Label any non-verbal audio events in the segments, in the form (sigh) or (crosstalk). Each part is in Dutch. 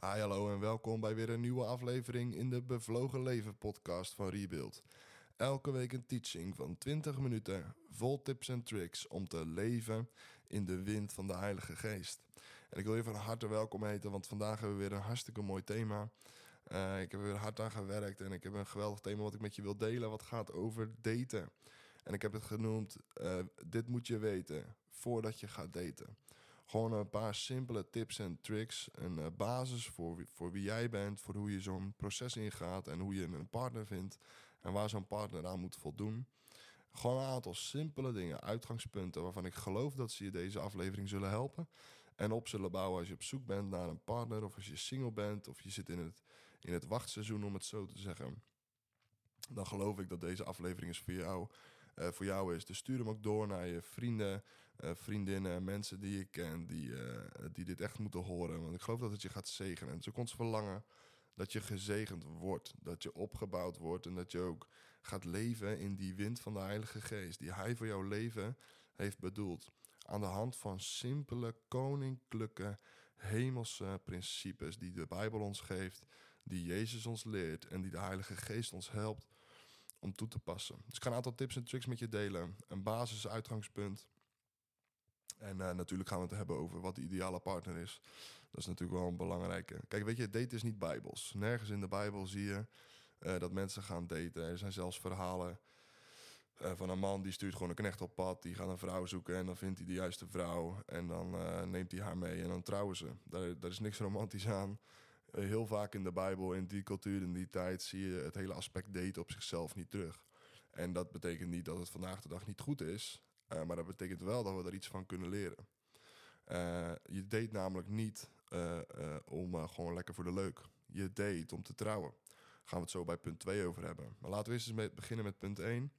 Hi, hallo en welkom bij weer een nieuwe aflevering in de Bevlogen Leven podcast van Rebuild. Elke week een teaching van 20 minuten, vol tips en tricks om te leven in de wind van de Heilige Geest. En ik wil je van harte welkom heten, want vandaag hebben we weer een hartstikke mooi thema. Uh, ik heb er weer hard aan gewerkt en ik heb een geweldig thema wat ik met je wil delen, wat gaat over daten. En ik heb het genoemd, uh, dit moet je weten voordat je gaat daten. Gewoon een paar simpele tips en tricks. Een uh, basis voor, voor wie jij bent, voor hoe je zo'n proces ingaat en hoe je een partner vindt en waar zo'n partner aan moet voldoen. Gewoon een aantal simpele dingen, uitgangspunten waarvan ik geloof dat ze je deze aflevering zullen helpen. En op zullen bouwen als je op zoek bent naar een partner of als je single bent of je zit in het, in het wachtseizoen om het zo te zeggen. Dan geloof ik dat deze aflevering is voor jou uh, voor jou is. Dus stuur hem ook door naar je vrienden, uh, vriendinnen, mensen die je kent, die, uh, die dit echt moeten horen. Want ik geloof dat het je gaat zegenen. Het is ook ons verlangen dat je gezegend wordt, dat je opgebouwd wordt en dat je ook gaat leven in die wind van de Heilige Geest, die Hij voor jouw leven heeft bedoeld. Aan de hand van simpele, koninklijke, hemelse principes die de Bijbel ons geeft, die Jezus ons leert en die de Heilige Geest ons helpt om toe te passen. Dus ik ga een aantal tips en tricks met je delen. Een basis, uitgangspunt. En uh, natuurlijk gaan we het hebben over wat de ideale partner is. Dat is natuurlijk wel een belangrijke. Kijk, weet je, daten is niet bijbels. Nergens in de Bijbel zie je uh, dat mensen gaan daten. Er zijn zelfs verhalen uh, van een man die stuurt gewoon een knecht op pad. Die gaat een vrouw zoeken en dan vindt hij de juiste vrouw. En dan neemt hij haar mee en dan trouwen ze. Daar, daar is niks romantisch aan. Eh, heel vaak in de Bijbel, in die cultuur, in die tijd, zie je het hele aspect daten op zichzelf niet terug. En dat betekent niet dat het vandaag de dag niet goed is, uh, maar dat betekent wel dat we er iets van kunnen leren. Uh, je date namelijk niet uh, om gewoon lekker voor de leuk. Je date om te trouwen. Daar gaan we het zo bij punt 2 over hebben. Maar laten we eerst eens beginnen met punt 1.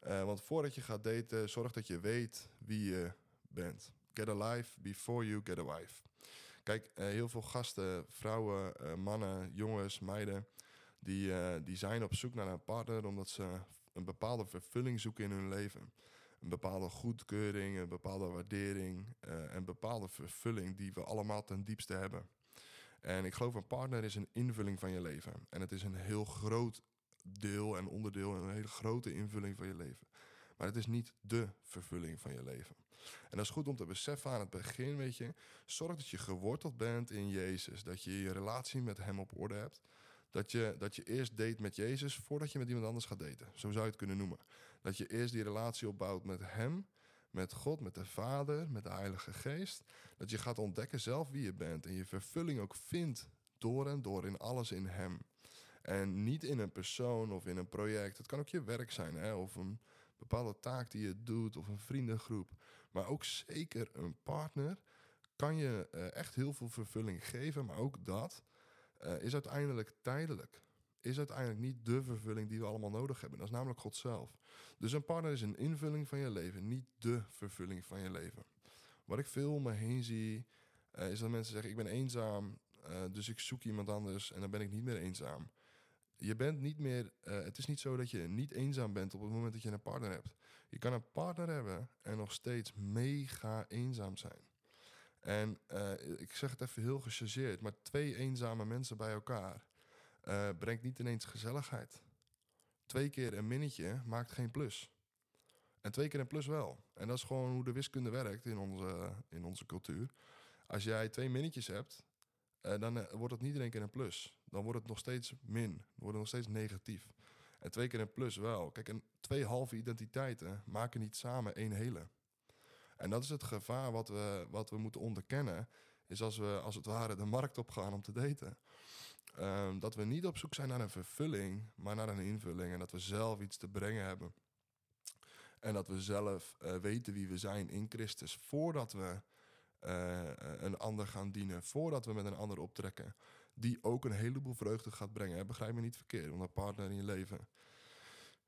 want voordat je gaat daten, zorg dat je weet wie je bent. Get a life before you get a wife. Kijk, heel veel gasten, vrouwen, mannen, jongens, meiden, die, die zijn op zoek naar een partner omdat ze een bepaalde vervulling zoeken in hun leven. Een bepaalde goedkeuring, een bepaalde waardering, een bepaalde vervulling die we allemaal ten diepste hebben. En ik geloof een partner is een invulling van je leven. En het is een heel groot deel en onderdeel, een hele grote invulling van je leven. Maar het is niet de vervulling van je leven. En dat is goed om te beseffen aan het begin, weet je. Zorg dat je geworteld bent in Jezus. Dat je je relatie met Hem op orde hebt. Dat je, dat je eerst date met Jezus voordat je met iemand anders gaat daten. Zo zou je het kunnen noemen. Dat je eerst die relatie opbouwt met Hem, met God, met de Vader, met de Heilige Geest. Dat je gaat ontdekken zelf wie je bent en je vervulling ook vindt door en door in alles in Hem. En niet in een persoon of in een project. Het kan ook je werk zijn, hè? of een bepaalde taak die je doet of een vriendengroep. Maar ook zeker een partner kan je uh, echt heel veel vervulling geven. Maar ook dat uh, is uiteindelijk tijdelijk. Is uiteindelijk niet de vervulling die we allemaal nodig hebben. Dat is namelijk God zelf. Dus een partner is een invulling van je leven, niet de vervulling van je leven. Wat ik veel om me heen zie, uh, is dat mensen zeggen: Ik ben eenzaam, dus ik zoek iemand anders en dan ben ik niet meer eenzaam je bent niet meer. Het is niet zo dat je niet eenzaam bent op het moment dat je een partner hebt. Je kan een partner hebben en nog steeds mega eenzaam zijn. En uh, ik zeg het even heel gechargeerd, maar twee eenzame mensen bij elkaar uh, brengt niet ineens gezelligheid. Twee keer een minnetje maakt geen plus. En twee keer een plus wel. En dat is gewoon hoe de wiskunde werkt in onze, in onze cultuur. Als jij twee minnetjes hebt, uh, dan wordt het niet in één keer een plus. Dan wordt het nog steeds min. Dan wordt het nog steeds negatief. En twee keer een plus wel. Kijk, en twee halve identiteiten maken niet samen één hele. En dat is het gevaar wat we, wat we moeten onderkennen. Is als we als het ware de markt op gaan om te daten. Um, dat we niet op zoek zijn naar een vervulling, maar naar een invulling. En dat we zelf iets te brengen hebben. En dat we zelf uh, weten wie we zijn in Christus. Voordat we uh, een ander gaan dienen voordat we met een ander optrekken. Die ook een heleboel vreugde gaat brengen. Begrijp me niet verkeerd, want een partner in je leven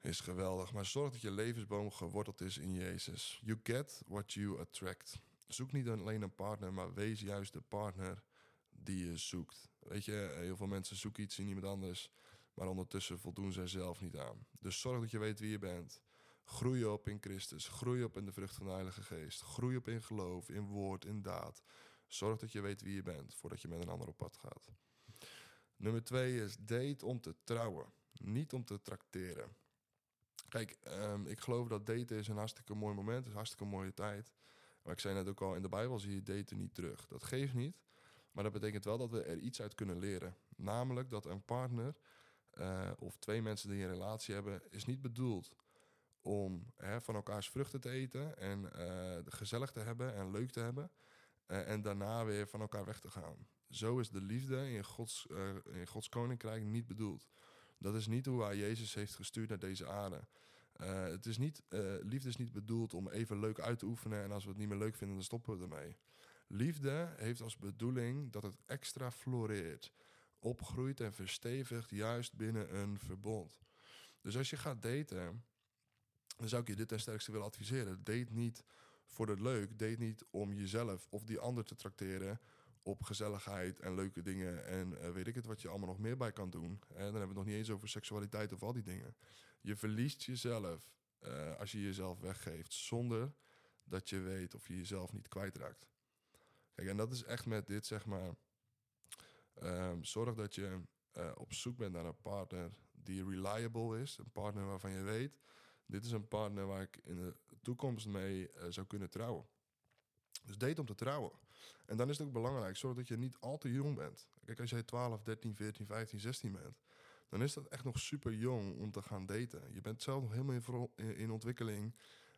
is geweldig. Maar zorg dat je levensboom geworteld is in Jezus. You get what you attract. Zoek niet alleen een partner, maar wees juist de partner die je zoekt. Weet je, heel veel mensen zoeken iets in iemand anders, maar ondertussen voldoen zij zelf niet aan. Dus zorg dat je weet wie je bent. Groei op in Christus. Groei op in de vrucht van de Heilige Geest. Groei op in geloof, in woord, in daad. Zorg dat je weet wie je bent voordat je met een ander op pad gaat. Nummer twee is date om te trouwen, niet om te trakteren. Kijk, ehm, ik geloof dat daten is een hartstikke mooi moment, is een hartstikke mooie tijd. Maar ik zei net ook al, in de Bijbel zie je daten niet terug. Dat geeft niet, maar dat betekent wel dat we er iets uit kunnen leren. Namelijk dat een partner uh, of twee mensen die een relatie hebben, is niet bedoeld om hè, van elkaars vruchten te eten en uh, gezellig te hebben en leuk te hebben. Uh, en daarna weer van elkaar weg te gaan. Zo is de liefde in Gods, in Gods koninkrijk niet bedoeld. Dat is niet hoe hij Jezus heeft gestuurd naar deze aarde. het is niet, liefde is niet bedoeld om even leuk uit te oefenen en als we het niet meer leuk vinden, dan stoppen we ermee. Liefde heeft als bedoeling dat het extra floreert opgroeit en verstevigt juist binnen een verbond. Dus als je gaat daten, dan zou ik je dit ten sterkste willen adviseren. Date niet voor het leuk. Date niet om jezelf of die ander te trakteren op gezelligheid en leuke dingen en uh, weet ik het wat je allemaal nog meer bij kan doen. En dan hebben we het nog niet eens over seksualiteit of al die dingen. Je verliest jezelf uh, als je jezelf weggeeft zonder dat je weet of je jezelf niet kwijtraakt. Kijk, en dat is echt met dit zeg maar Um, zorg dat je uh, op zoek bent naar een partner die reliable is. Een partner waarvan je weet, dit is een partner waar ik in de toekomst mee zou kunnen trouwen. Dus date om te trouwen. En dan is het ook belangrijk, zorg dat je niet al te jong bent. Kijk, als jij 12, 13, 14, 15, 16 bent, dan is dat echt nog super jong om te gaan daten. Je bent zelf nog helemaal in, in ontwikkeling.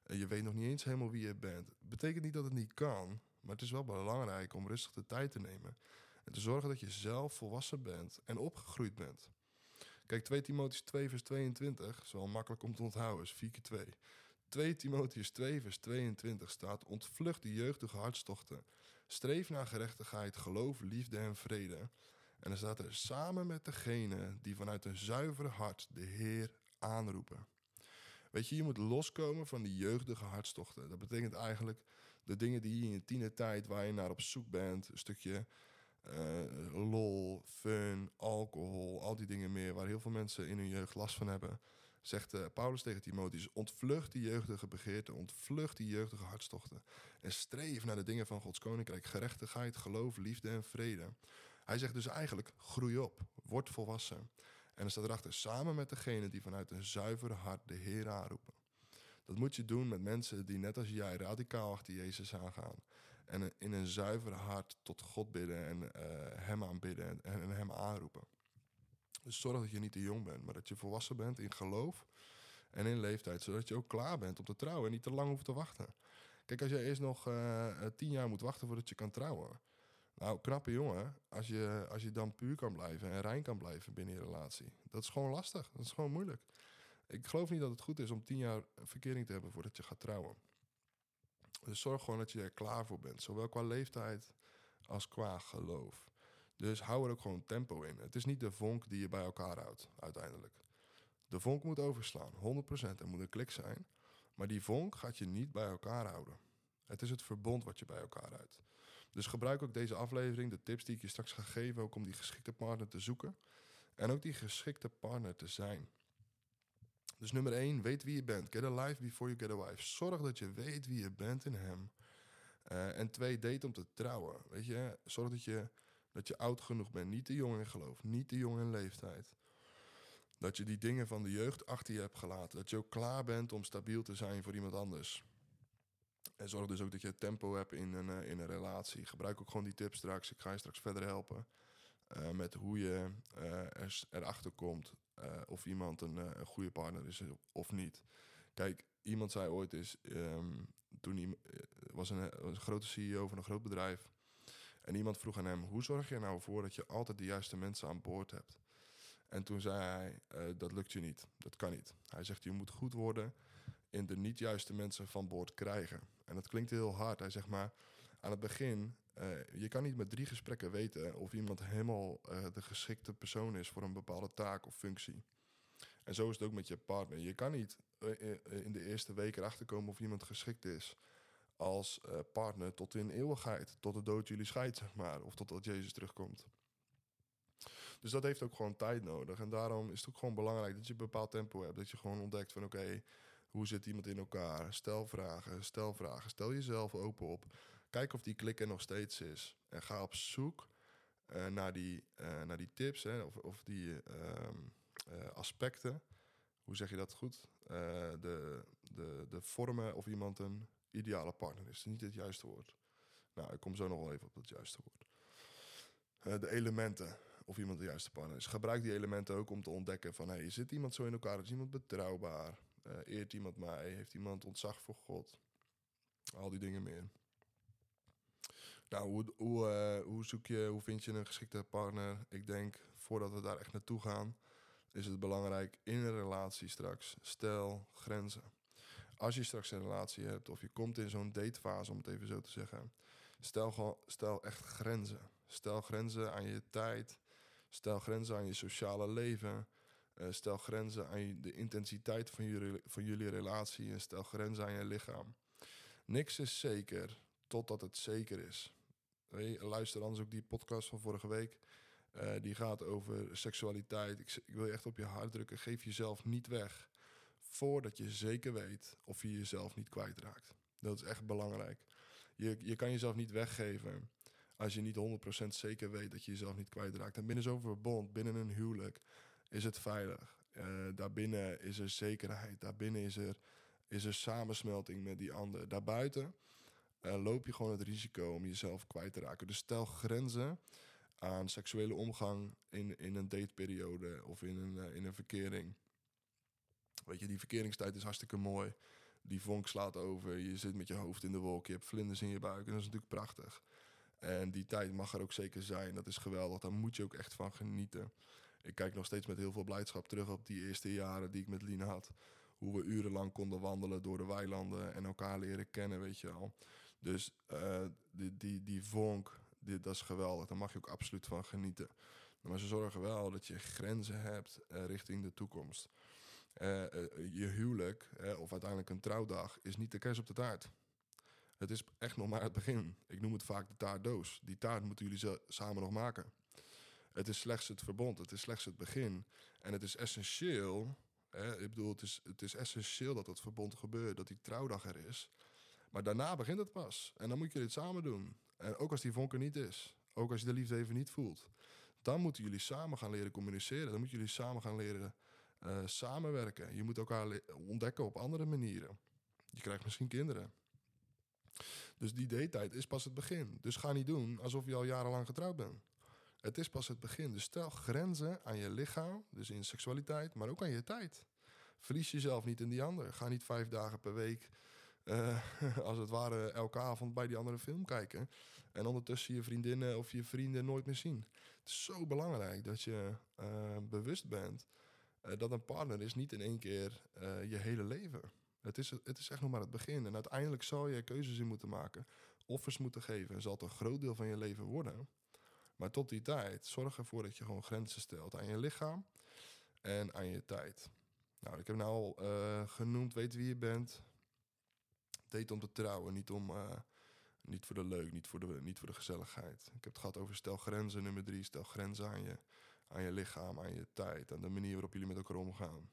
Je weet nog niet eens helemaal wie je bent. Betekent niet dat het niet kan, maar het is wel belangrijk om rustig de tijd te nemen. En te zorgen dat je zelf volwassen bent en opgegroeid bent. Kijk, 2 Timotheus 2 vers 22 is wel makkelijk om te onthouden, is 4 keer 2. 2 Timotheus 2 vers 22 staat, ontvlucht de jeugdige hartstochten. Streef naar gerechtigheid, geloof, liefde en vrede. En dan staat er samen met degene die vanuit een zuivere hart de Heer aanroepen. Weet je, je moet loskomen van die jeugdige hartstochten. Dat betekent eigenlijk de dingen die je in je tienertijd, waar je naar op zoek bent, een stukje uh, lol, fun, alcohol, al die dingen meer, waar heel veel mensen in hun jeugd last van hebben. Zegt uh, Paulus tegen Timotheus: ontvlucht die jeugdige begeerten, ontvlucht die jeugdige hartstochten. En streef naar de dingen van Gods koninkrijk: gerechtigheid, geloof, liefde en vrede. Hij zegt dus eigenlijk: groei op, word volwassen. En dan staat erachter: samen met degene die vanuit een zuivere hart de Heer aanroepen. Dat moet je doen met mensen die net als jij radicaal achter Jezus aangaan. En in een zuiver hart tot God bidden en uh, Hem aanbidden en, en Hem aanroepen. Dus zorg dat je niet te jong bent, maar dat je volwassen bent in geloof en in leeftijd. Zodat je ook klaar bent om te trouwen en niet te lang hoeft te wachten. Kijk, als je eerst nog uh, tien jaar moet wachten voordat je kan trouwen. Nou, knappe jongen, als je, als je dan puur kan blijven en rein kan blijven binnen je relatie. Dat is gewoon lastig, dat is gewoon moeilijk. Ik geloof niet dat het goed is om tien jaar verkering te hebben voordat je gaat trouwen. Dus zorg gewoon dat je er klaar voor bent. Zowel qua leeftijd als qua geloof. Dus hou er ook gewoon tempo in. Het is niet de vonk die je bij elkaar houdt, uiteindelijk. De vonk moet overslaan, 100%. Er moet een klik zijn. Maar die vonk gaat je niet bij elkaar houden. Het is het verbond wat je bij elkaar houdt. Dus gebruik ook deze aflevering, de tips die ik je straks ga geven, ook om die geschikte partner te zoeken. En ook die geschikte partner te zijn. Dus nummer 1, weet wie je bent. Get a life before you get a wife. Zorg dat je weet wie je bent in hem. Uh, en twee, date om te trouwen. Weet je, zorg dat je, dat je oud genoeg bent. Niet te jong in geloof, niet te jong in leeftijd. Dat je die dingen van de jeugd achter je hebt gelaten. Dat je ook klaar bent om stabiel te zijn voor iemand anders. En zorg dus ook dat je tempo hebt in een, uh, in een relatie. Gebruik ook gewoon die tips straks. Ik ga je straks verder helpen. Uh, met hoe je er, erachter komt of iemand een, een, goede partner is of niet. Kijk, iemand zei ooit is, um, toen eh, was een, een, grote CEO van een groot bedrijf. En iemand vroeg aan hem: hoe zorg je nou voor dat je altijd de juiste mensen aan boord hebt? En toen zei hij: uh, dat lukt je niet, dat kan niet. Hij zegt: je moet goed worden in de niet juiste mensen van boord krijgen. En dat klinkt heel hard. Hij zegt maar aan het begin uh, je kan niet met drie gesprekken weten of iemand helemaal uh, de geschikte persoon is voor een bepaalde taak of functie. En zo is het ook met je partner. Je kan niet in de eerste week erachter komen of iemand geschikt is als partner tot in eeuwigheid. Tot de dood jullie scheidt, zeg maar. Of totdat Jezus terugkomt. Dus dat heeft ook gewoon tijd nodig. En daarom is het ook gewoon belangrijk dat je een bepaald tempo hebt. Dat je gewoon ontdekt van oké, hoe zit iemand in elkaar? Stel vragen, stel vragen. Stel jezelf open op Kijk of die klik er nog steeds is. En ga op zoek eh, naar, die, eh, naar die tips hè, of, of die ehm, eh, aspecten. Hoe zeg je dat goed? Eh, de, de, de vormen of iemand een ideale partner is. Niet het juiste woord. Nou, ik kom zo nog wel even op het juiste woord. Eh, de elementen of iemand de juiste partner is. Gebruik die elementen ook om te ontdekken van... hey, zit iemand zo in elkaar? Is iemand betrouwbaar? Eh, eert iemand mij? Heeft iemand ontzag voor God? Al die dingen meer. Nou, hoe, hoe, eh, hoe zoek je, hoe vind je een geschikte partner? Ik denk, voordat we daar echt naartoe gaan, is het belangrijk in een relatie straks. Stel grenzen. Als je straks een relatie hebt of je komt in zo'n datefase, om het even zo te zeggen, stel, gewoon, stel echt grenzen. Stel grenzen aan je tijd. Stel grenzen aan je sociale leven. Eh, stel grenzen aan de intensiteit van jullie, van jullie relatie. En stel grenzen aan je lichaam. Niks is zeker totdat het zeker is. Je, luister anders ook die podcast van vorige week. Eh, die gaat over seksualiteit. Ik, ik wil je echt op je hart drukken. Geef jezelf niet weg. Voordat je zeker weet of je jezelf niet kwijtraakt. Dat is echt belangrijk. Je, je kan jezelf niet weggeven als je niet 100% zeker weet dat je jezelf niet kwijtraakt. En binnen zo'n verbond, binnen een huwelijk, is het veilig. Eh, daarbinnen is er zekerheid. Daarbinnen is er, is er samensmelting met die ander. Daarbuiten eh, loop je gewoon het risico om jezelf kwijt te raken. Dus stel grenzen aan seksuele omgang in, in een dateperiode of in een, eh, in een verkering. Weet je, die verkeringstijd is hartstikke mooi. Die vonk slaat over, je zit met je hoofd in de wolk, je hebt vlinders in je buik en dat is natuurlijk prachtig. En die tijd mag er ook zeker zijn, dat is geweldig, daar moet je ook echt van genieten. Ik kijk nog steeds met heel veel blijdschap terug op die eerste jaren die ik met Lien had. Hoe we urenlang konden wandelen door de weilanden en elkaar leren kennen, weet je wel. Dus eh, die, die, die vonk, die, dat is geweldig. Daar mag je ook absoluut van genieten. Maar ze zorgen wel dat je grenzen hebt eh, richting de toekomst. Eh, eh, je huwelijk, of uiteindelijk een trouwdag, is niet de kers op de taart. Het is echt nog maar het begin. Ik noem het vaak de taartdoos. Die taart moeten jullie samen nog maken. Het is slechts het verbond, het is slechts het begin. En het is essentieel, hè, ik bedoel, het is, het is essentieel dat dat verbond gebeurt, dat die trouwdag er is. Maar daarna begint het pas. En dan moet je dit samen doen. En ook als die vonk er niet is, ook als je de liefde even niet voelt, dan moeten jullie samen gaan leren communiceren. Dan moeten jullie samen gaan leren eh, samenwerken. Je moet elkaar ontdekken op andere manieren. Je krijgt misschien kinderen. Dus die datetijd is pas het begin. Dus ga niet doen alsof je al jarenlang getrouwd bent. Het is pas het begin. Dus stel grenzen aan je lichaam, dus in seksualiteit, maar ook aan je tijd. Verlies jezelf niet in die ander. Ga niet vijf dagen per week, eh, (laughs) als het ware elke avond bij die andere film kijken. En ondertussen je vriendinnen of je vrienden nooit meer zien. Het is zo belangrijk dat je eh, bewust bent eh, dat een partner is niet in één keer eh, je hele leven. Het is, het is echt nog maar het begin. En uiteindelijk zal je keuzes in moeten maken. Offers moeten geven. En zal het een groot deel van je leven worden. Maar tot die tijd, zorg ervoor dat je gewoon grenzen stelt aan je lichaam en aan je tijd. Nou, ik heb nou al eh, genoemd, weet wie je bent. Date om te trouwen, niet, om, niet voor de leuk, niet voor de, niet voor de gezelligheid. Ik heb het gehad over stel grenzen, nummer drie. Stel grenzen aan je, aan je lichaam, aan je tijd, aan de manier waarop jullie met elkaar omgaan.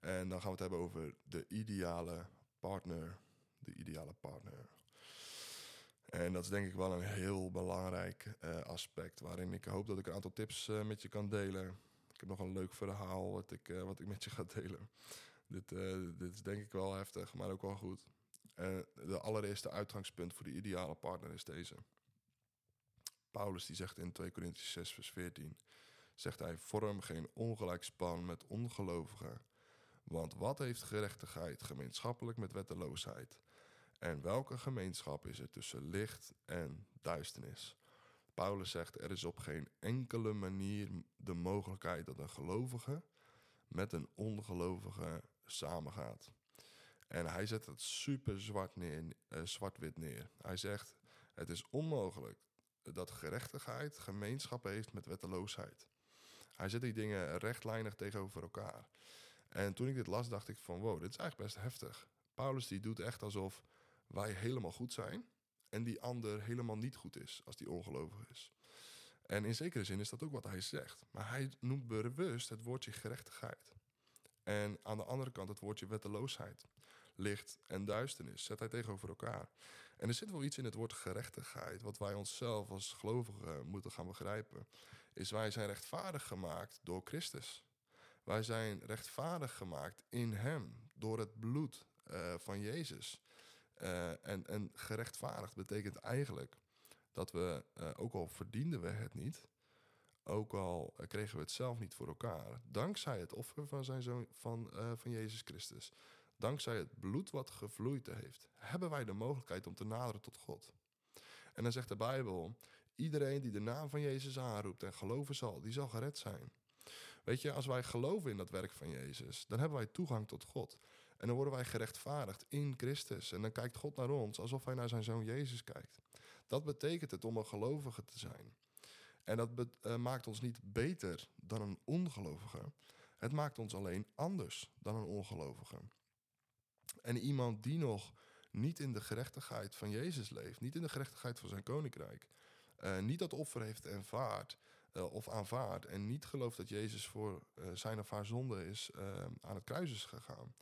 En dan gaan we het hebben over de ideale partner. De ideale partner. En dat is denk ik wel een heel belangrijk eh, aspect waarin ik hoop dat ik een aantal tips eh, met je kan delen. Ik heb nog een leuk verhaal wat ik, eh, wat ik met je ga delen. Dit, dit is denk ik wel heftig, maar ook wel goed. De allereerste uitgangspunt voor de ideale partner is deze. Paulus die zegt in 2 Corinthians 6 vers 14, zegt hij, vorm geen ongelijk span met ongelovigen. Want wat heeft gerechtigheid gemeenschappelijk met wetteloosheid? En welke gemeenschap is er tussen licht en duisternis? Paulus zegt: er is op geen enkele manier de mogelijkheid dat een gelovige met een ongelovige samengaat. En hij zet het super zwart neer, eh, zwart-wit neer. Hij zegt: het is onmogelijk dat gerechtigheid gemeenschap heeft met wetteloosheid. Hij zet die dingen rechtlijnig tegenover elkaar. En toen ik dit las, dacht ik van wow, dit is eigenlijk best heftig. Paulus die doet echt alsof wij helemaal goed zijn en die ander helemaal niet goed is als die ongelovig is. En in zekere zin is dat ook wat hij zegt. Maar hij noemt bewust het woordje gerechtigheid. En aan de andere kant het woordje wetteloosheid. Licht en duisternis zet hij tegenover elkaar. En er zit wel iets in het woord gerechtigheid, wat wij onszelf als gelovigen moeten gaan begrijpen. Is wij zijn rechtvaardig gemaakt door Christus. Wij zijn rechtvaardig gemaakt in Hem, door het bloed uh, van Jezus. Uh, en, en gerechtvaardigd betekent eigenlijk dat we, uh, ook al verdienden we het niet, ook al kregen we het zelf niet voor elkaar, dankzij het offer van, zijn zoon, van, van Jezus Christus, dankzij het bloed wat gevloeid heeft, hebben wij de mogelijkheid om te naderen tot God. En dan zegt de Bijbel: iedereen die de naam van Jezus aanroept en geloven zal, die zal gered zijn. Weet je, als wij geloven in dat werk van Jezus, dan hebben wij toegang tot God. En dan worden wij gerechtvaardigd in Christus. En dan kijkt God naar ons alsof hij naar zijn zoon Jezus kijkt. Dat betekent het om een gelovige te zijn. En dat uh, maakt ons niet beter dan een ongelovige. Het maakt ons alleen anders dan een ongelovige. En iemand die nog niet in de gerechtigheid van Jezus leeft, niet in de gerechtigheid van zijn koninkrijk, uh, niet dat offer heeft aanvaard uh, of aanvaard en niet gelooft dat Jezus voor zijn of haar zonde is aan het kruis is gegaan,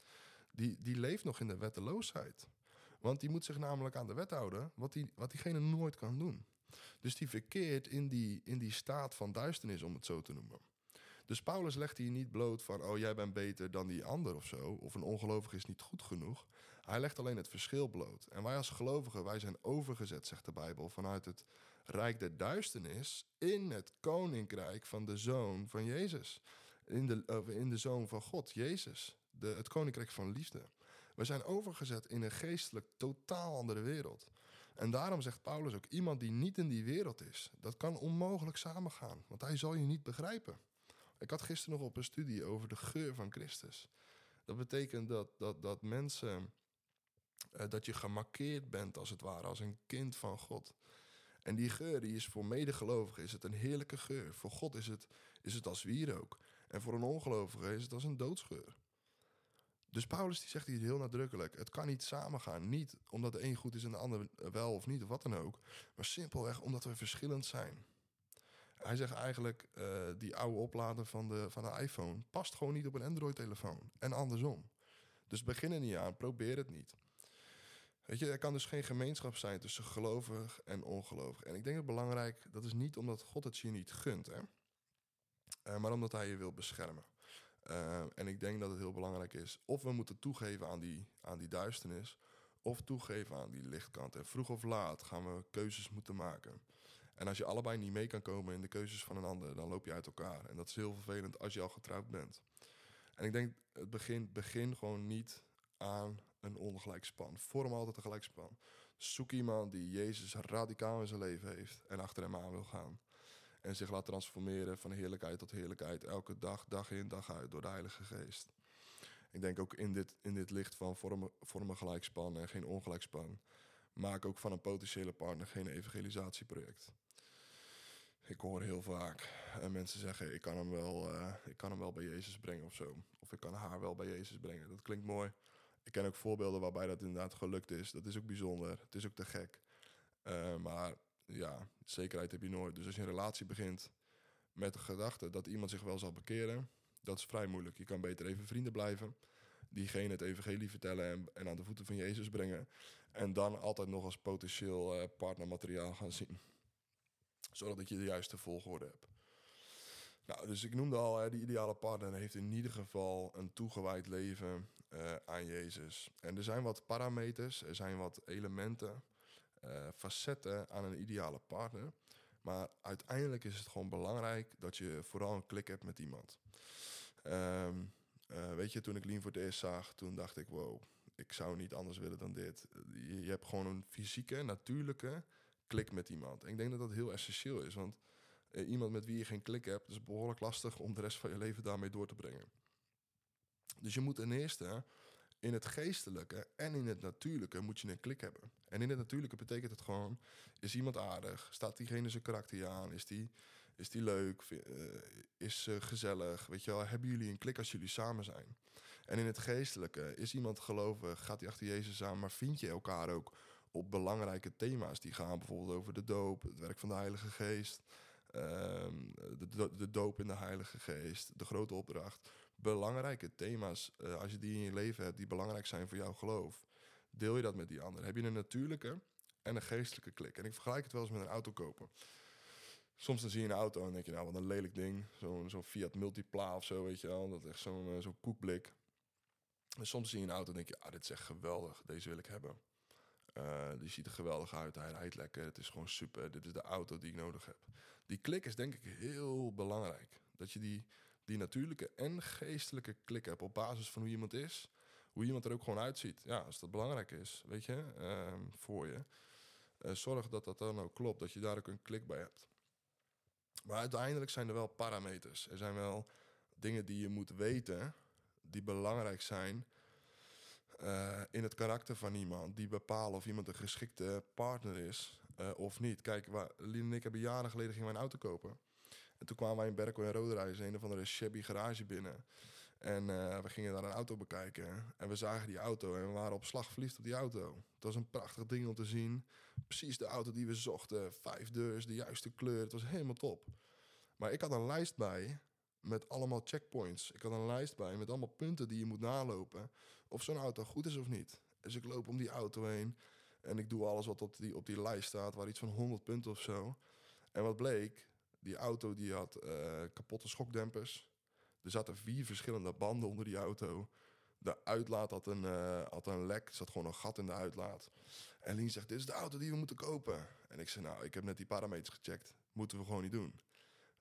die, die leeft nog in de wetteloosheid. Want die moet zich namelijk aan de wet houden, wat, die, wat diegene nooit kan doen. Dus die verkeert in die, in die staat van duisternis, om het zo te noemen. Dus Paulus legt hier niet bloot van, oh jij bent beter dan die ander of zo, of een ongelovige is niet goed genoeg. Hij legt alleen het verschil bloot. En wij als gelovigen, wij zijn overgezet, zegt de Bijbel, vanuit het rijk der duisternis in het koninkrijk van de zoon van Jezus. In de, in de zoon van God, Jezus de, het koninkrijk van liefde. We zijn overgezet in een geestelijk totaal andere wereld. En daarom zegt Paulus ook: iemand die niet in die wereld is, dat kan onmogelijk samengaan, want hij zal je niet begrijpen. Ik had gisteren nog op een studie over de geur van Christus. Dat betekent dat, dat, dat mensen, eh, dat je gemarkeerd bent als het ware, als een kind van God. En die geur die is voor medegelovigen is het een heerlijke geur. Voor God is het, is het als wierook. En voor een ongelovige is het als een doodsgeur. Dus Paulus die zegt hier heel nadrukkelijk: het kan niet samengaan. Niet omdat de een goed is en de ander wel of niet, of wat dan ook. Maar simpelweg omdat we verschillend zijn. Hij zegt eigenlijk: uh, die oude oplader van de, van de iPhone past gewoon niet op een Android-telefoon. En andersom. Dus begin er niet aan, probeer het niet. Weet je, er kan dus geen gemeenschap zijn tussen gelovig en ongelovig. En ik denk dat belangrijk, dat is niet omdat God het je niet gunt, hè? Uh, maar omdat hij je wil beschermen. Uh, en ik denk dat het heel belangrijk is, of we moeten toegeven aan die, aan die duisternis, of toegeven aan die lichtkant. En vroeg of laat gaan we keuzes moeten maken. En als je allebei niet mee kan komen in de keuzes van een ander, dan loop je uit elkaar. En dat is heel vervelend als je al getrouwd bent. En ik denk, het begin, begin gewoon niet aan een ongelijk span. Vorm altijd een gelijk span. Zoek iemand die Jezus radicaal in zijn leven heeft en achter hem aan wil gaan. En zich laat transformeren van heerlijkheid tot heerlijkheid. Elke dag, dag in, dag uit door de Heilige Geest. Ik denk ook in dit, in dit licht van vormen, vormen gelijkspan en geen ongelijkspan. Maak ook van een potentiële partner geen evangelisatieproject. Ik hoor heel vaak en mensen zeggen: ik kan, hem wel, uh, ik kan hem wel bij Jezus brengen of zo. Of ik kan haar wel bij Jezus brengen. Dat klinkt mooi. Ik ken ook voorbeelden waarbij dat inderdaad gelukt is. Dat is ook bijzonder. Het is ook te gek. Uh, maar ja, zekerheid heb je nooit. Dus als je een relatie begint met de gedachte dat iemand zich wel zal bekeren, dat is vrij moeilijk. Je kan beter even vrienden blijven, diegene het evangelie vertellen en, en aan de voeten van Jezus brengen. En dan altijd nog als potentieel uh, partnermateriaal gaan zien. Zodat je de juiste volgorde hebt. Nou, dus ik noemde al, die ideale partner heeft in ieder geval een toegewijd leven uh, aan Jezus. En er zijn wat parameters, er zijn wat elementen uh, facetten aan een ideale partner. Maar uiteindelijk is het gewoon belangrijk dat je vooral een klik hebt met iemand. Um, uh, weet je, toen ik Lien voor het eerst zag, toen dacht ik, wow, ik zou niet anders willen dan dit. Je, hebt gewoon een fysieke, natuurlijke klik met iemand. En ik denk dat dat heel essentieel is, want uh, iemand met wie je geen klik hebt, is behoorlijk lastig om de rest van je leven daarmee door te brengen. Dus je moet ten eerste in het geestelijke en in het natuurlijke moet je een klik hebben. En in het natuurlijke betekent het gewoon: is iemand aardig? Staat diegene zijn karakter aan? Is die, is die leuk? Uh, is uh, gezellig? Weet je wel, hebben jullie een klik als jullie samen zijn? En in het geestelijke is iemand gelovig? Gaat hij achter Jezus aan? Maar vind je elkaar ook op belangrijke thema's die gaan bijvoorbeeld over de doop, het werk van de Heilige Geest, ehm, de, doop in de Heilige Geest, de grote opdracht belangrijke thema's, uh, als je die in je leven hebt, die belangrijk zijn voor jouw geloof, deel je dat met die ander. Heb je een natuurlijke en een geestelijke klik. En ik vergelijk het wel eens met een auto kopen. Soms dan zie je een auto en denk je, nou wat een lelijk ding. Zo'n Fiat Multipla of zo, weet je wel. Dat is echt zo'n uh, zo'n koekblik. En soms zie je een auto en denk je, ah, dit is echt geweldig. Deze wil ik hebben. Uh, die ziet er geweldig uit. Hij rijdt lekker. Het is gewoon super. Dit is de auto die ik nodig heb. Die klik is denk ik heel belangrijk. Dat je die, die natuurlijke en geestelijke klik hebt op basis van hoe iemand is. Hoe iemand er ook gewoon uitziet. Ja, als dat belangrijk is, weet je, uh, voor je. Uh, zorg dat dat dan ook klopt. Dat je daar ook een klik bij hebt. Maar uiteindelijk zijn er wel parameters. Er zijn wel dingen die je moet weten, die belangrijk zijn uh, in het karakter van iemand. Die bepalen of iemand een geschikte partner is uh, of niet. Kijk, Lien en ik hebben jaren geleden gingen wij een auto kopen. En toen kwamen wij in Berkel en Roderijs een of andere shabby garage binnen. En uh, we gingen daar een auto bekijken. En we zagen die auto en we waren op slag verliefd op die auto. Het was een prachtig ding om te zien. Precies de auto die we zochten. Vijf deurs, de juiste kleur. Het was helemaal top. Maar ik had een lijst bij met allemaal checkpoints. Ik had een lijst bij met allemaal punten die je moet nalopen. Of zo'n auto goed is of niet. Dus ik loop om die auto heen. En ik doe alles wat op die, op die lijst staat. Waar iets van 100 punten of zo. En wat bleek? Die auto die had uh, kapotte schokdempers. Er zaten vier verschillende banden onder die auto. De uitlaat had een, uh, had een lek. Er zat gewoon een gat in de uitlaat. En Lien zegt, dit is de auto die we moeten kopen. En ik zei, nou, ik heb net die parameters gecheckt. Moeten we gewoon niet doen.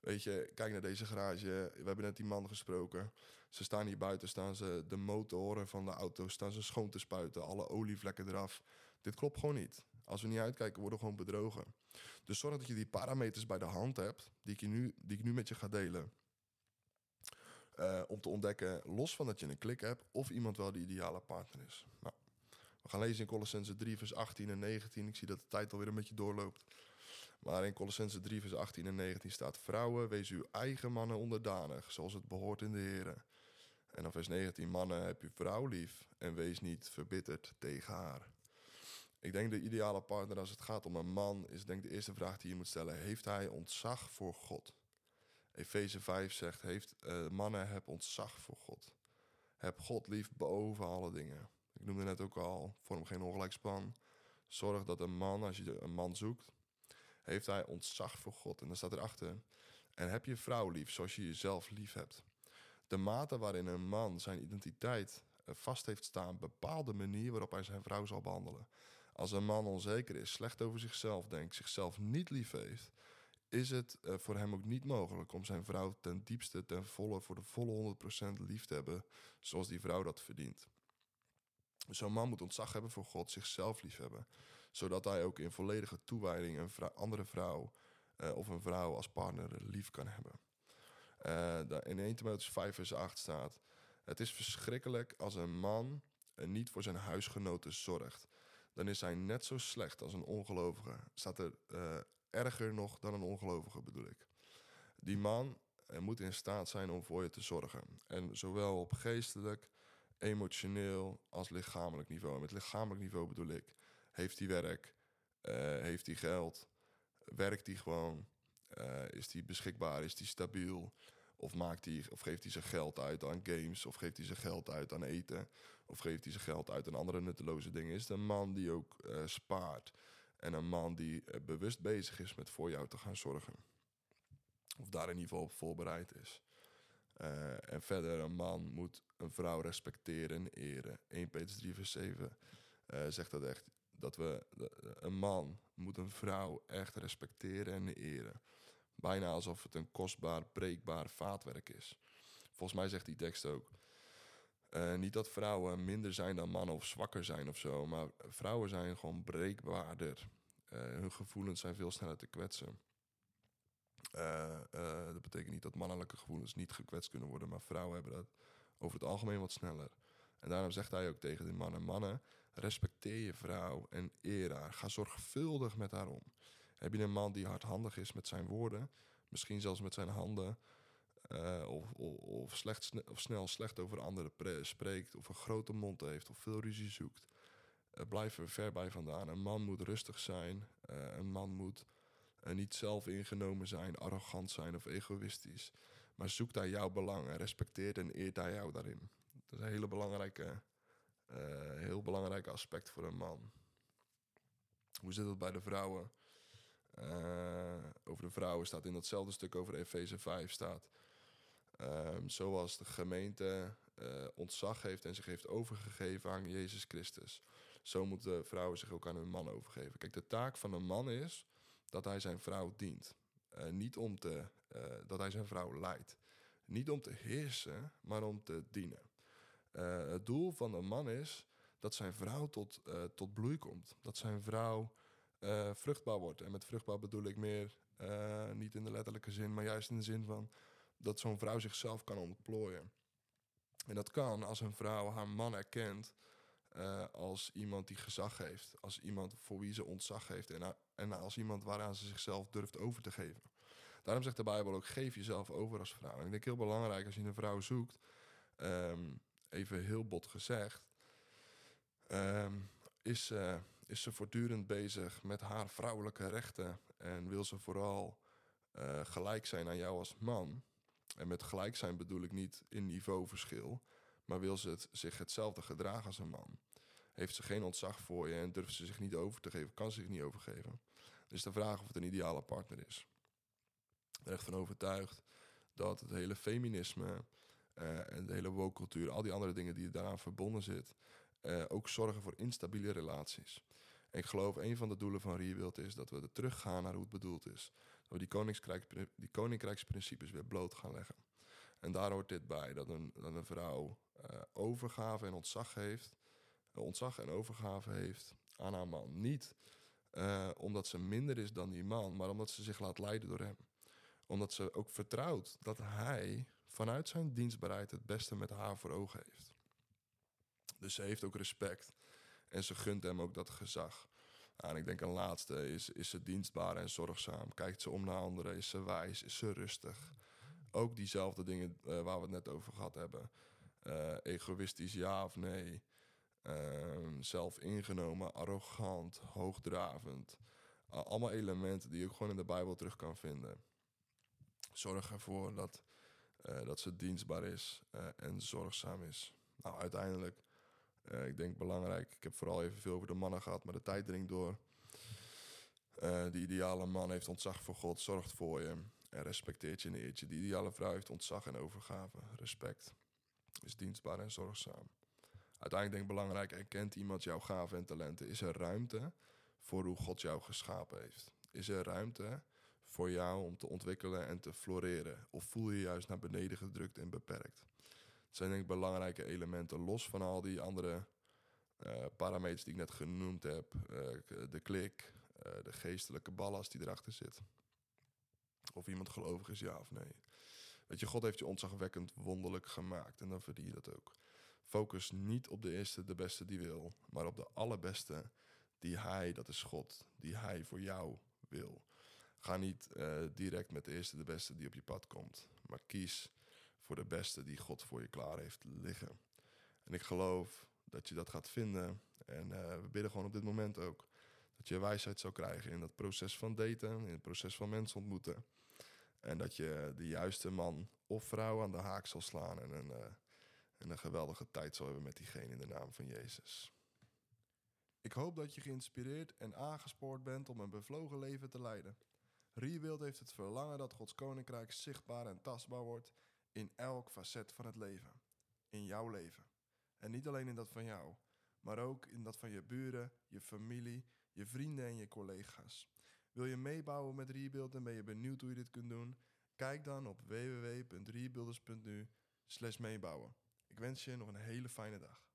Weet je, kijk naar deze garage. We hebben net die man gesproken. Ze staan hier buiten, staan ze de motoren van de auto staan ze schoon te spuiten. Alle olievlekken eraf. Dit klopt gewoon niet. Als we niet uitkijken, worden we gewoon bedrogen. Dus zorg dat je die parameters bij de hand hebt, die ik, nu, die ik nu met je ga delen. Uh, om te ontdekken, los van dat je een klik hebt, of iemand wel de ideale partner is. Nou, we gaan lezen in Colossense 3, vers 18 en 19. Ik zie dat de tijd alweer een beetje doorloopt. Maar in Colossense 3, vers 18 en 19 staat: Vrouwen, wees uw eigen mannen onderdanig, zoals het behoort in de Heer. En dan vers 19: Mannen, heb uw vrouw lief en wees niet verbitterd tegen haar. Ik denk de ideale partner als het gaat om een man is denk de eerste vraag die je moet stellen: Heeft hij ontzag voor God? Efeze 5 zegt: heeft, uh, Mannen, heb ontzag voor God. Heb God lief boven alle dingen. Ik noemde net ook al: vorm geen ongelijkspan. Zorg dat een man, als je een man zoekt, heeft hij ontzag voor God. En dan staat erachter. En heb je vrouw lief zoals je jezelf lief hebt. De mate waarin een man zijn identiteit eh, vast heeft staan, bepaalt de manier waarop hij zijn vrouw zal behandelen. Als een man onzeker is, slecht over zichzelf denkt, zichzelf niet lief heeft, is het uh, voor hem ook niet mogelijk om zijn vrouw ten diepste, ten volle, voor de volle 100% lief te hebben, zoals die vrouw dat verdient. Zo'n man moet ontzag hebben voor God, zichzelf lief hebben zodat hij ook in volledige toewijding een andere vrouw uh, of een vrouw als partner lief kan hebben. Uh, in 1 Timotheus 5 vers 8 staat... Het is verschrikkelijk als een man niet voor zijn huisgenoten zorgt. Dan is hij net zo slecht als een ongelovige. Staat er uh, erger nog dan een ongelovige bedoel ik. Die man moet in staat zijn om voor je te zorgen. En zowel op geestelijk, emotioneel als lichamelijk niveau. En met lichamelijk niveau bedoel ik heeft hij werk? Uh, heeft hij geld? Werkt hij gewoon? Uh, is hij beschikbaar? Is hij stabiel? Of, maakt hij, of geeft hij zijn geld uit aan games? Of geeft hij zijn geld uit aan eten? Of geeft hij zijn geld uit aan andere nutteloze dingen? Is het een man die ook spaart? En een man die bewust bezig is met voor jou te gaan zorgen? Of daar in ieder geval op voorbereid is? en verder, een man moet een vrouw respecteren en eren. 1 Petrus 3 vers 7 zegt dat echt dat we een man moet een vrouw echt respecteren en eren. Bijna alsof het een kostbaar, breekbaar vaatwerk is. Volgens mij zegt die tekst ook. Uh, niet dat vrouwen minder zijn dan mannen of zwakker zijn of zo, maar vrouwen zijn gewoon breekbaarder. Uh, hun gevoelens zijn veel sneller te kwetsen. Uh, dat betekent niet dat mannelijke gevoelens niet gekwetst kunnen worden, maar vrouwen hebben dat over het algemeen wat sneller. En daarom zegt hij ook tegen de mannen: Mannen, Respecteer je vrouw en eer haar. Ga zorgvuldig met haar om. Heb je een man die hardhandig is met zijn woorden, misschien zelfs met zijn handen, uh, of, of, slecht, of snel slecht over anderen spreekt, of een grote mond heeft, of veel ruzie zoekt, uh, blijf er ver bij vandaan. Een man moet rustig zijn, uh, een man moet niet zelf ingenomen zijn, arrogant zijn of egoïstisch. Maar zoek daar jouw belang en respecteert en eert hij jou daarin. Dat is een hele belangrijke heel belangrijk aspect voor een man. Hoe zit het bij de vrouwen? Over de vrouwen staat in datzelfde stuk over Efeze 5 staat. Um, zoals de gemeente uh, ontzag heeft en zich heeft overgegeven aan Jezus Christus. Zo moeten vrouwen zich ook aan hun man overgeven. Kijk, de taak van een man is dat hij zijn vrouw dient. Uh, niet om te, dat hij zijn vrouw leidt. Niet om te heersen, maar om te dienen. het doel van een man is dat zijn vrouw tot, tot bloei komt. Dat zijn vrouw vruchtbaar wordt. En met vruchtbaar bedoel ik meer niet in de letterlijke zin, maar juist in de zin van dat zo'n vrouw zichzelf kan ontplooien. En dat kan als een vrouw haar man erkent uh, als iemand die gezag heeft, als iemand voor wie ze ontzag heeft en, en als iemand waaraan ze zichzelf durft over te geven. Daarom zegt de Bijbel ook: geef jezelf over als vrouw. En ik denk heel belangrijk als je een vrouw zoekt, um, even heel bot gezegd, um, is is ze voortdurend bezig met haar vrouwelijke rechten en wil ze vooral uh, gelijk zijn aan jou als man. En met gelijk zijn bedoel ik niet in niveauverschil, maar wil ze het, zich hetzelfde gedragen als een man. Heeft ze geen ontzag voor je en durft ze zich niet over te geven, kan ze zich niet overgeven. Dus de vraag of het een ideale partner is. Ik ben echt van overtuigd dat het hele feminisme uh, en de hele woke-cultuur, al die andere dingen die daaraan verbonden zitten, uh, ook zorgen voor instabiele relaties. ik geloof een van de doelen van Rebuild is dat we er teruggaan naar hoe het bedoeld is. We die, die koninkrijksprincipes weer bloot gaan leggen. En daar hoort dit bij, dat een, dat een vrouw uh, overgave en ontzag heeft, uh, ontzag en overgave heeft aan haar man. Niet uh, omdat ze minder is dan die man, maar omdat ze zich laat leiden door hem. Omdat ze ook vertrouwt dat hij vanuit zijn dienstbaarheid het beste met haar voor ogen heeft. Dus ze heeft ook respect. En ze gunt hem ook dat gezag. En ik denk een laatste is, is ze dienstbaar en zorgzaam. Kijkt ze om naar anderen, is ze wijs, is ze rustig. Ook diezelfde dingen uh, waar we het net over gehad hebben. Uh, egoïstisch ja of nee. Uh, zelf ingenomen, arrogant, hoogdravend. allemaal elementen die je ook gewoon in de Bijbel terug kan vinden. Zorg ervoor dat, uh, dat ze dienstbaar is en zorgzaam is. Nou, uiteindelijk uh, ik denk belangrijk, ik heb vooral even veel over de mannen gehad, maar de tijd dringt door. Uh, de ideale man heeft ontzag voor God, zorgt voor je en respecteert je en eert je. De ideale vrouw heeft ontzag en overgave, respect, is dienstbaar en zorgzaam. Uiteindelijk denk ik belangrijk, erkent iemand jouw gaven en talenten? Is er ruimte voor hoe God jou geschapen heeft? Is er ruimte voor jou om te ontwikkelen en te floreren? Of voel je juist naar beneden gedrukt en beperkt? Zijn denk ik belangrijke elementen. Los van al die andere uh, parameters die ik net genoemd heb. Uh, de klik, uh, de geestelijke ballast die erachter zit. Of iemand gelovig is, ja of nee. Weet je, God heeft je ontzagwekkend wonderlijk gemaakt. En dan verdien je dat ook. Focus niet op de eerste, de beste die wil. Maar op de allerbeste die hij, dat is God, die hij voor jou wil. Ga niet direct met de eerste, de beste die op je pad komt. Maar kies voor de beste die God voor je klaar heeft liggen. En ik geloof dat je dat gaat vinden. En uh, we bidden gewoon op dit moment ook dat je wijsheid zou krijgen in dat proces van daten, in het proces van mensen ontmoeten. En dat je de juiste man of vrouw aan de haak zal slaan en een, uh, en een geweldige tijd zal hebben met diegene in de naam van Jezus. Ik hoop dat je geïnspireerd en aangespoord bent om een bevlogen leven te leiden. Rebuild heeft het verlangen dat Gods koninkrijk zichtbaar en tastbaar wordt in elk facet van het leven. In jouw leven. En niet alleen in dat van jou, maar ook in dat van je buren, je familie, je vrienden en je collega's. Wil je meebouwen met Rebuild en ben je benieuwd hoe je dit kunt doen? Kijk dan op www.rebuilders.nu meebouwen. Ik wens je nog een hele fijne dag.